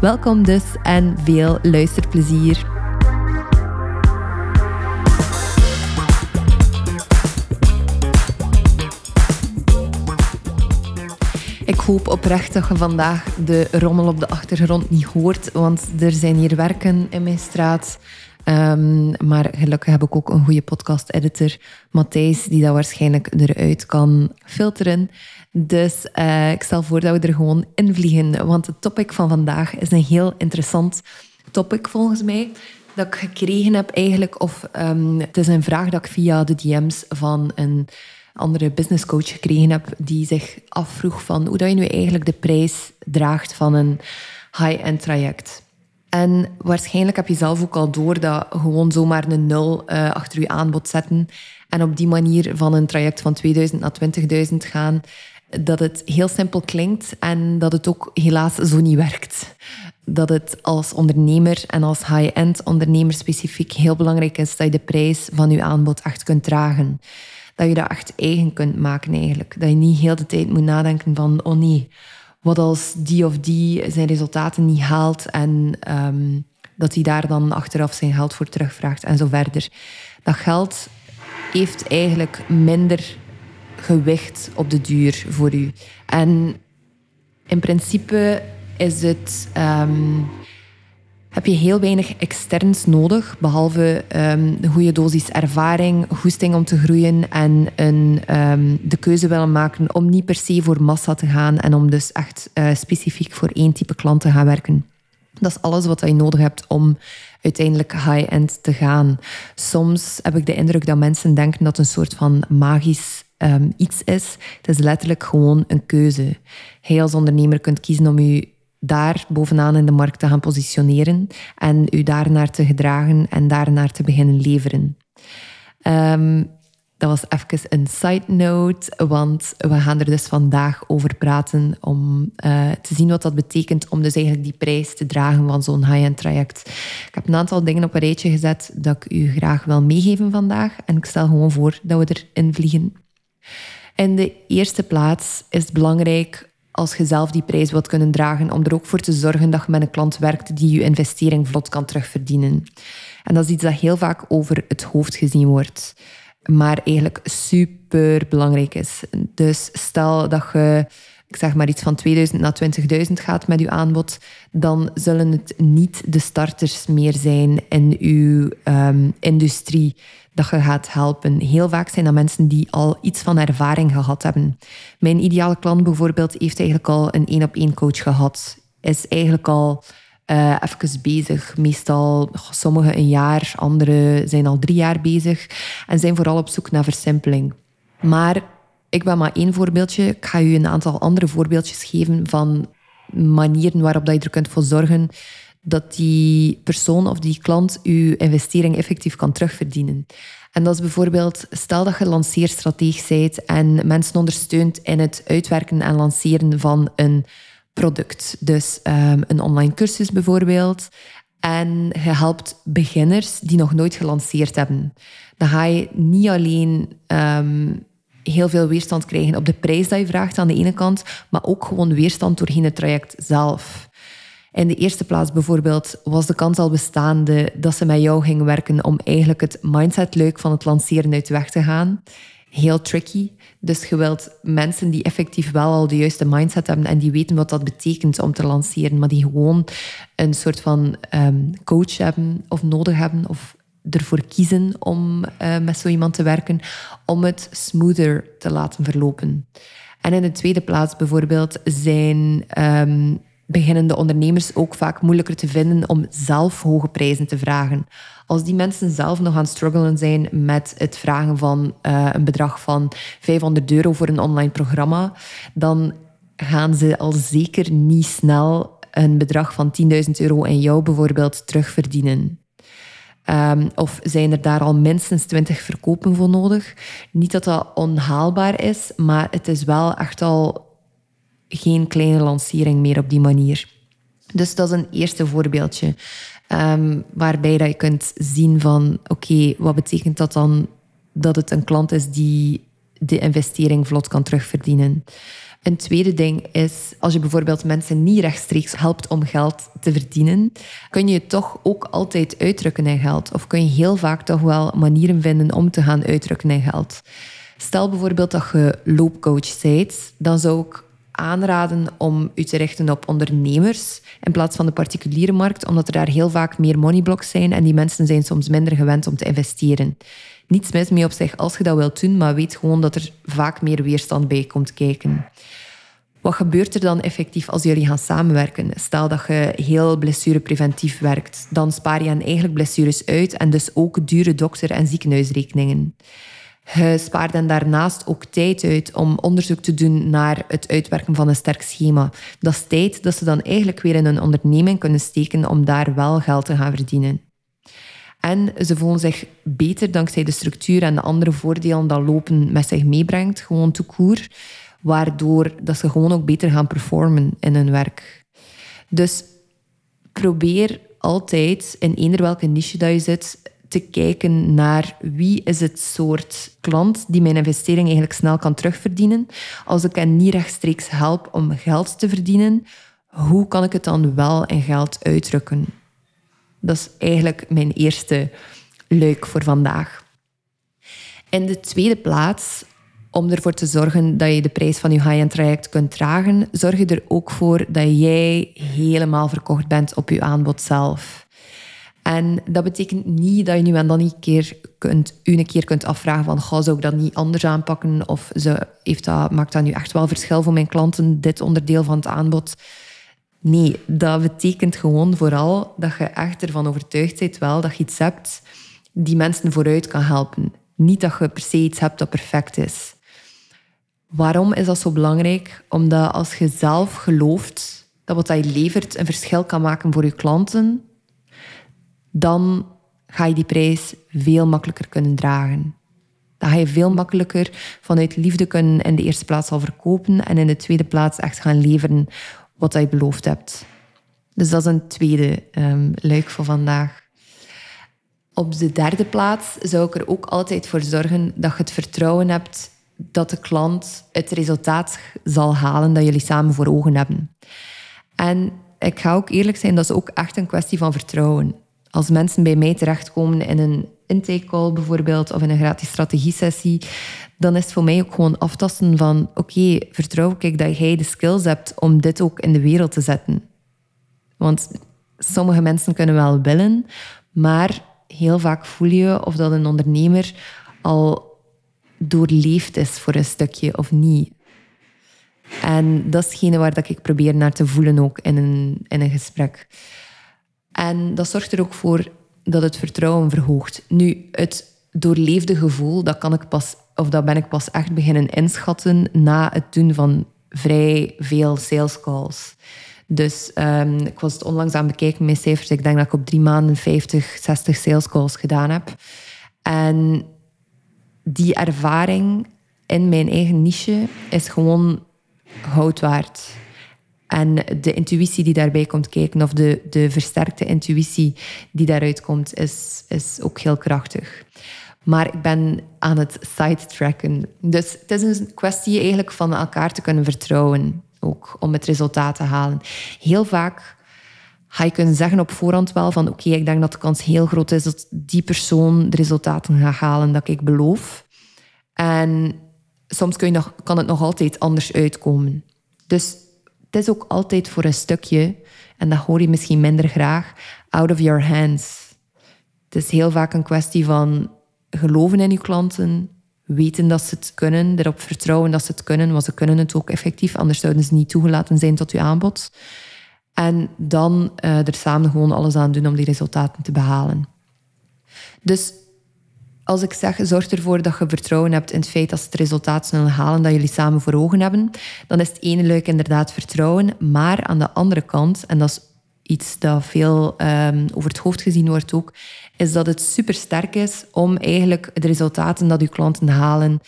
Welkom dus en veel luisterplezier. Ik hoop oprecht dat je vandaag de rommel op de achtergrond niet hoort, want er zijn hier werken in mijn straat. Um, maar gelukkig heb ik ook een goede podcast-editor, Matthijs, die dat waarschijnlijk eruit kan filteren. Dus uh, ik stel voor dat we er gewoon in vliegen. Want het topic van vandaag is een heel interessant topic volgens mij. Dat ik gekregen heb eigenlijk. Of um, het is een vraag dat ik via de DM's van een andere businesscoach gekregen heb. Die zich afvroeg van hoe dat je nu eigenlijk de prijs draagt van een high-end traject. En waarschijnlijk heb je zelf ook al door dat gewoon zomaar een nul uh, achter je aanbod zetten en op die manier van een traject van 2000 naar 20.000 gaan, dat het heel simpel klinkt en dat het ook helaas zo niet werkt. Dat het als ondernemer en als high-end ondernemer specifiek heel belangrijk is dat je de prijs van je aanbod echt kunt dragen. Dat je dat echt eigen kunt maken eigenlijk. Dat je niet heel de tijd moet nadenken van, oh nee, wat als die of die zijn resultaten niet haalt en um, dat hij daar dan achteraf zijn geld voor terugvraagt en zo verder. Dat geld heeft eigenlijk minder gewicht op de duur voor u. En in principe is het, um, heb je heel weinig externs nodig, behalve um, een goede dosis ervaring, goesting om te groeien en een, um, de keuze willen maken om niet per se voor massa te gaan en om dus echt uh, specifiek voor één type klant te gaan werken. Dat is alles wat je nodig hebt om uiteindelijk high-end te gaan. Soms heb ik de indruk dat mensen denken dat een soort van magisch um, iets is. Het is letterlijk gewoon een keuze. Hij als ondernemer kunt kiezen om u daar bovenaan in de markt te gaan positioneren en u daarnaar te gedragen en daarnaar te beginnen leveren. Um, dat was even een side note, want we gaan er dus vandaag over praten om uh, te zien wat dat betekent om dus eigenlijk die prijs te dragen van zo'n high-end traject. Ik heb een aantal dingen op een rijtje gezet dat ik u graag wil meegeven vandaag en ik stel gewoon voor dat we erin vliegen. In de eerste plaats is het belangrijk als je zelf die prijs wilt kunnen dragen, om er ook voor te zorgen dat je met een klant werkt die je investering vlot kan terugverdienen. En dat is iets dat heel vaak over het hoofd gezien wordt, maar eigenlijk super belangrijk is. Dus stel dat je, ik zeg maar iets van 2000 naar 20.000 gaat met je aanbod, dan zullen het niet de starters meer zijn in uw um, industrie dat je gaat helpen. Heel vaak zijn dat mensen die al iets van ervaring gehad hebben. Mijn ideale klant bijvoorbeeld heeft eigenlijk al een één-op-één coach gehad. Is eigenlijk al uh, even bezig. Meestal sommigen een jaar, anderen zijn al drie jaar bezig en zijn vooral op zoek naar versimpeling. Maar ik ben maar één voorbeeldje. Ik ga u een aantal andere voorbeeldjes geven van manieren waarop dat je er kunt voor zorgen dat die persoon of die klant uw investering effectief kan terugverdienen. En dat is bijvoorbeeld, stel dat je lanceerstrateeg bent en mensen ondersteunt in het uitwerken en lanceren van een product. Dus um, een online cursus bijvoorbeeld. En je helpt beginners die nog nooit gelanceerd hebben. Dan ga je niet alleen um, heel veel weerstand krijgen op de prijs die je vraagt aan de ene kant, maar ook gewoon weerstand doorheen het traject zelf. In de eerste plaats bijvoorbeeld was de kans al bestaande dat ze met jou gingen werken om eigenlijk het mindset-leuk van het lanceren uit de weg te gaan. Heel tricky. Dus je wilt mensen die effectief wel al de juiste mindset hebben en die weten wat dat betekent om te lanceren, maar die gewoon een soort van um, coach hebben of nodig hebben of ervoor kiezen om uh, met zo iemand te werken, om het smoother te laten verlopen. En in de tweede plaats bijvoorbeeld zijn um, beginnende ondernemers ook vaak moeilijker te vinden om zelf hoge prijzen te vragen. Als die mensen zelf nog aan het struggelen zijn met het vragen van uh, een bedrag van 500 euro voor een online programma, dan gaan ze al zeker niet snel een bedrag van 10.000 euro in jou bijvoorbeeld terugverdienen? Um, of zijn er daar al minstens 20 verkopen voor nodig? Niet dat dat onhaalbaar is, maar het is wel echt al geen kleine lancering meer op die manier. Dus dat is een eerste voorbeeldje. Um, waarbij dat je kunt zien van, oké, wat betekent dat dan dat het een klant is die de investering vlot kan terugverdienen? Een tweede ding is, als je bijvoorbeeld mensen niet rechtstreeks helpt om geld te verdienen, kun je toch ook altijd uitdrukken in geld. Of kun je heel vaak toch wel manieren vinden om te gaan uitdrukken in geld. Stel bijvoorbeeld dat je loopcoach bent, dan zou ik aanraden om u te richten op ondernemers in plaats van de particuliere markt, omdat er daar heel vaak meer moneyblocks zijn en die mensen zijn soms minder gewend om te investeren. Niets mis mee op zich als je dat wilt doen, maar weet gewoon dat er vaak meer weerstand bij komt kijken. Wat gebeurt er dan effectief als jullie gaan samenwerken? Stel dat je heel blessurepreventief werkt, dan spaar je eigenlijk blessures uit en dus ook dure dokter- en ziekenhuisrekeningen. Je spaart dan daarnaast ook tijd uit om onderzoek te doen naar het uitwerken van een sterk schema. Dat is tijd dat ze dan eigenlijk weer in een onderneming kunnen steken om daar wel geld te gaan verdienen. En ze voelen zich beter dankzij de structuur en de andere voordelen dat lopen met zich meebrengt, gewoon te koer, waardoor dat ze gewoon ook beter gaan performen in hun werk. Dus probeer altijd in eender welke niche dat je zit te kijken naar wie is het soort klant die mijn investering eigenlijk snel kan terugverdienen. Als ik hen niet rechtstreeks help om geld te verdienen, hoe kan ik het dan wel in geld uitdrukken? Dat is eigenlijk mijn eerste leuk voor vandaag. In de tweede plaats, om ervoor te zorgen dat je de prijs van je high-end traject kunt dragen, zorg je er ook voor dat jij helemaal verkocht bent op je aanbod zelf. En dat betekent niet dat je nu en dan een keer kunt, u een keer kunt afvragen van ga, zou ik dat niet anders aanpakken? Of ze, heeft dat, maakt dat nu echt wel verschil voor mijn klanten, dit onderdeel van het aanbod? Nee, dat betekent gewoon vooral dat je echt ervan overtuigd bent wel dat je iets hebt die mensen vooruit kan helpen. Niet dat je per se iets hebt dat perfect is. Waarom is dat zo belangrijk? Omdat als je zelf gelooft dat wat je levert een verschil kan maken voor je klanten, dan ga je die prijs veel makkelijker kunnen dragen. Dan ga je veel makkelijker vanuit liefde kunnen in de eerste plaats al verkopen en in de tweede plaats echt gaan leveren wat je beloofd hebt. Dus dat is een tweede um, luik voor vandaag. Op de derde plaats zou ik er ook altijd voor zorgen dat je het vertrouwen hebt dat de klant het resultaat zal halen dat jullie samen voor ogen hebben. En ik ga ook eerlijk zijn, dat is ook echt een kwestie van vertrouwen als mensen bij mij terechtkomen in een intake call bijvoorbeeld of in een gratis strategie-sessie, dan is het voor mij ook gewoon aftasten van oké, vertrouw ik dat jij de skills hebt om dit ook in de wereld te zetten. Want sommige mensen kunnen wel willen, maar heel vaak voel je of dat een ondernemer al doorleefd is voor een stukje of niet. En dat is waar dat ik probeer naar te voelen ook in een, in een gesprek. En dat zorgt er ook voor dat het vertrouwen verhoogt. Nu, het doorleefde gevoel, dat, kan ik pas, of dat ben ik pas echt beginnen inschatten na het doen van vrij veel sales calls. Dus um, ik was het onlangs aan het bekijken, mijn cijfers. Ik denk dat ik op drie maanden 50, 60 sales calls gedaan heb. En die ervaring in mijn eigen niche is gewoon goud waard. En de intuïtie die daarbij komt kijken, of de, de versterkte intuïtie die daaruit komt, is, is ook heel krachtig. Maar ik ben aan het sidetracken. Dus het is een kwestie eigenlijk van elkaar te kunnen vertrouwen, ook om het resultaat te halen. Heel vaak ga je kunnen zeggen op voorhand wel van oké, ik denk dat de kans heel groot is dat die persoon de resultaten gaat halen dat ik beloof. En soms nog, kan het nog altijd anders uitkomen. Dus het is ook altijd voor een stukje, en dat hoor je misschien minder graag, out of your hands. Het is heel vaak een kwestie van geloven in je klanten, weten dat ze het kunnen, erop vertrouwen dat ze het kunnen, want ze kunnen het ook effectief, anders zouden ze niet toegelaten zijn tot je aanbod. En dan uh, er samen gewoon alles aan doen om die resultaten te behalen. Dus Als ik zeg, zorg ervoor dat je vertrouwen hebt in het feit dat ze het resultaat zullen halen dat jullie samen voor ogen hebben, dan is het ene luik inderdaad vertrouwen. Maar aan de andere kant, en dat is iets dat veel um, over het hoofd gezien wordt ook, is dat het super sterk is om eigenlijk de resultaten dat uw klanten halen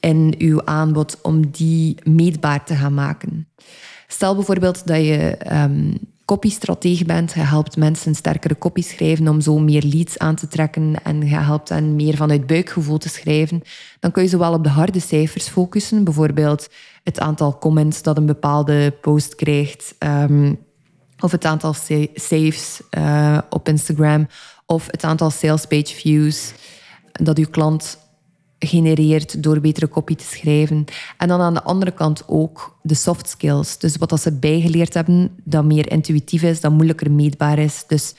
in uw aanbod, om die meetbaar te gaan maken. Stel bijvoorbeeld dat je um, copystratege bent, je helpt mensen sterkere copy schrijven om zo meer leads aan te trekken en je helpt hen meer vanuit buikgevoel te schrijven, dan kun je zowel op de harde cijfers focussen, bijvoorbeeld het aantal comments dat een bepaalde post krijgt, um, of het aantal saves uh, op Instagram, of het aantal sales page views dat uw klant genereert door betere copy te schrijven. En dan aan de andere kant ook de soft skills. Dus wat dat ze bijgeleerd hebben, dat meer intuïtief is, dat moeilijker meetbaar is. Dus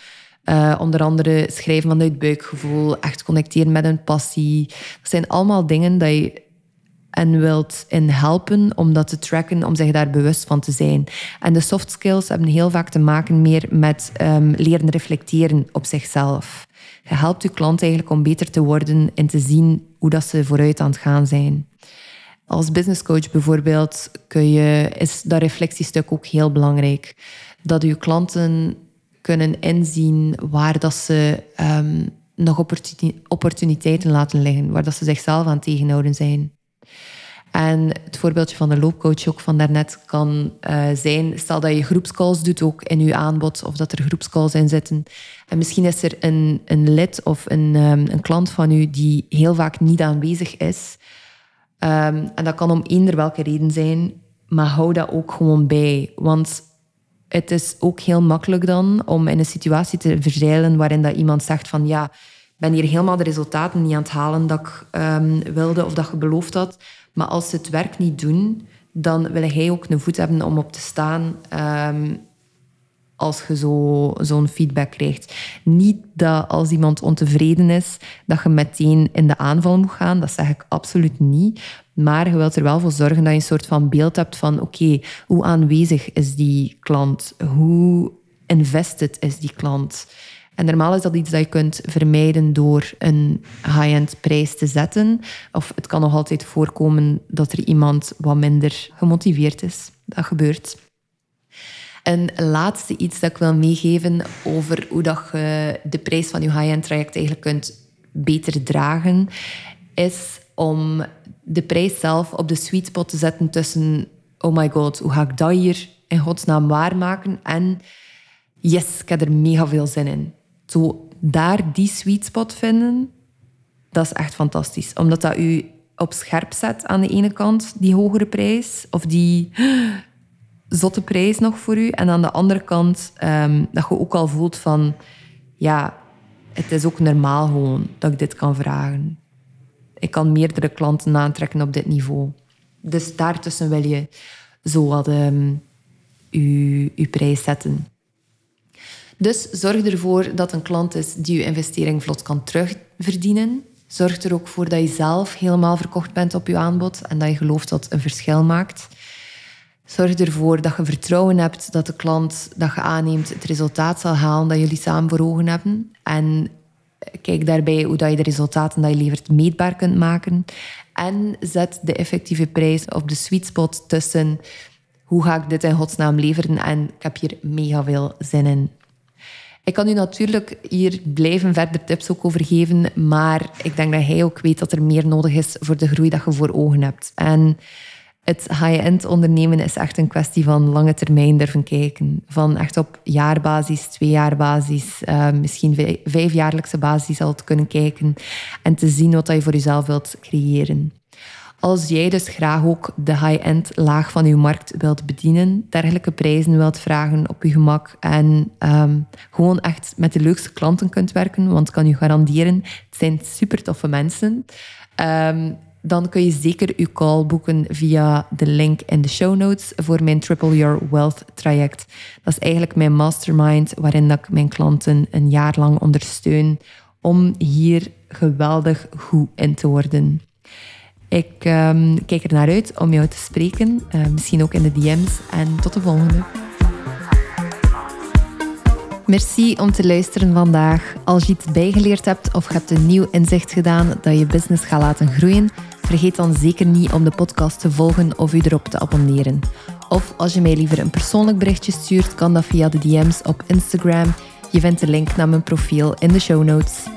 uh, onder andere schrijven vanuit buikgevoel, echt connecteren met een passie. Dat zijn allemaal dingen dat je en wilt in helpen om dat te tracken, om zich daar bewust van te zijn. En de soft skills hebben heel vaak te maken meer met um, leren reflecteren op zichzelf. Je helpt je klant eigenlijk om beter te worden en te zien hoe dat ze vooruit aan het gaan zijn. Als businesscoach bijvoorbeeld kun je, is dat reflectiestuk ook heel belangrijk. Dat je klanten kunnen inzien waar dat ze um, nog opportuniteiten laten liggen, waar dat ze zichzelf aan tegenhouden zijn. En het voorbeeldje van de loopcoach ook van daarnet kan uh, zijn, stel dat je groepscalls doet ook in je aanbod of dat er groepscalls in zitten. En misschien is er een, een lid of een, um, een klant van u die heel vaak niet aanwezig is. Um, en dat kan om eender welke reden zijn, maar hou dat ook gewoon bij. Want het is ook heel makkelijk dan om in een situatie te verzeilen waarin dat iemand zegt van ja, ben hier helemaal de resultaten niet aan het halen dat ik um, wilde of dat je beloofd had. Maar als ze het werk niet doen, dan wil hij ook een voet hebben om op te staan um, als je zo, zo'n feedback krijgt. Niet dat als iemand ontevreden is, dat je meteen in de aanval moet gaan. Dat zeg ik absoluut niet. Maar je wilt er wel voor zorgen dat je een soort van beeld hebt van oké, hoe aanwezig is die klant? Hoe invested is die klant? En normaal is dat iets dat je kunt vermijden door een high-end prijs te zetten. Of het kan nog altijd voorkomen dat er iemand wat minder gemotiveerd is. Dat gebeurt. Een laatste iets dat ik wil meegeven over hoe dat je de prijs van je high-end traject eigenlijk kunt beter dragen, is om de prijs zelf op de sweet spot te zetten tussen oh my god, hoe ga ik dat hier in godsnaam waarmaken en yes, ik heb er mega veel zin in zo daar die sweet spot vinden, dat is echt fantastisch. Omdat dat u op scherp zet aan de ene kant, die hogere prijs, of die zotte prijs nog voor u. En aan de andere kant, ehm, dat je ook al voelt van, ja, het is ook normaal gewoon dat ik dit kan vragen. Ik kan meerdere klanten aantrekken op dit niveau. Dus daartussen wil je zo wat um, uw, uw prijs zetten. Dus zorg ervoor dat een klant is die je investering vlot kan terugverdienen. Zorg er ook voor dat je zelf helemaal verkocht bent op je aanbod en dat je gelooft dat het een verschil maakt. Zorg ervoor dat je vertrouwen hebt dat de klant dat je aanneemt het resultaat zal halen dat jullie samen voor ogen hebben. En kijk daarbij hoe dat je de resultaten dat je levert meetbaar kunt maken. En zet de effectieve prijs op de sweet spot tussen hoe ga ik dit in godsnaam leveren en ik heb hier mega veel zin in. Ik kan u natuurlijk hier blijven verder tips ook over geven, maar ik denk dat hij ook weet dat er meer nodig is voor de groei dat je voor ogen hebt. En het high-end ondernemen is echt een kwestie van lange termijn durven kijken. Van echt op jaarbasis, tweejaarbasis, uh, misschien vijfjaarlijkse basis al te kunnen kijken en te zien wat je voor jezelf wilt creëren. Als jij dus graag ook de high-end laag van je markt wilt bedienen, dergelijke prijzen wilt vragen op je gemak en um, gewoon echt met de leukste klanten kunt werken, want ik kan je garanderen, het zijn super toffe mensen. Um, dan kun je zeker je call boeken via de link in de show notes voor mijn Triple Your Wealth traject. Dat is eigenlijk mijn mastermind waarin ik mijn klanten een jaar lang ondersteun om hier geweldig goed in te worden. Ik um, kijk er naar uit om jou te spreken, uh, misschien ook in de DM's. En tot de volgende. Merci om te luisteren vandaag. Als je iets bijgeleerd hebt of hebt een nieuw inzicht gedaan dat je business gaat laten groeien, vergeet dan zeker niet om de podcast te volgen of u erop te abonneren. Of als je mij liever een persoonlijk berichtje stuurt, kan dat via de DM's op Instagram. Je vindt de link naar mijn profiel in de show notes.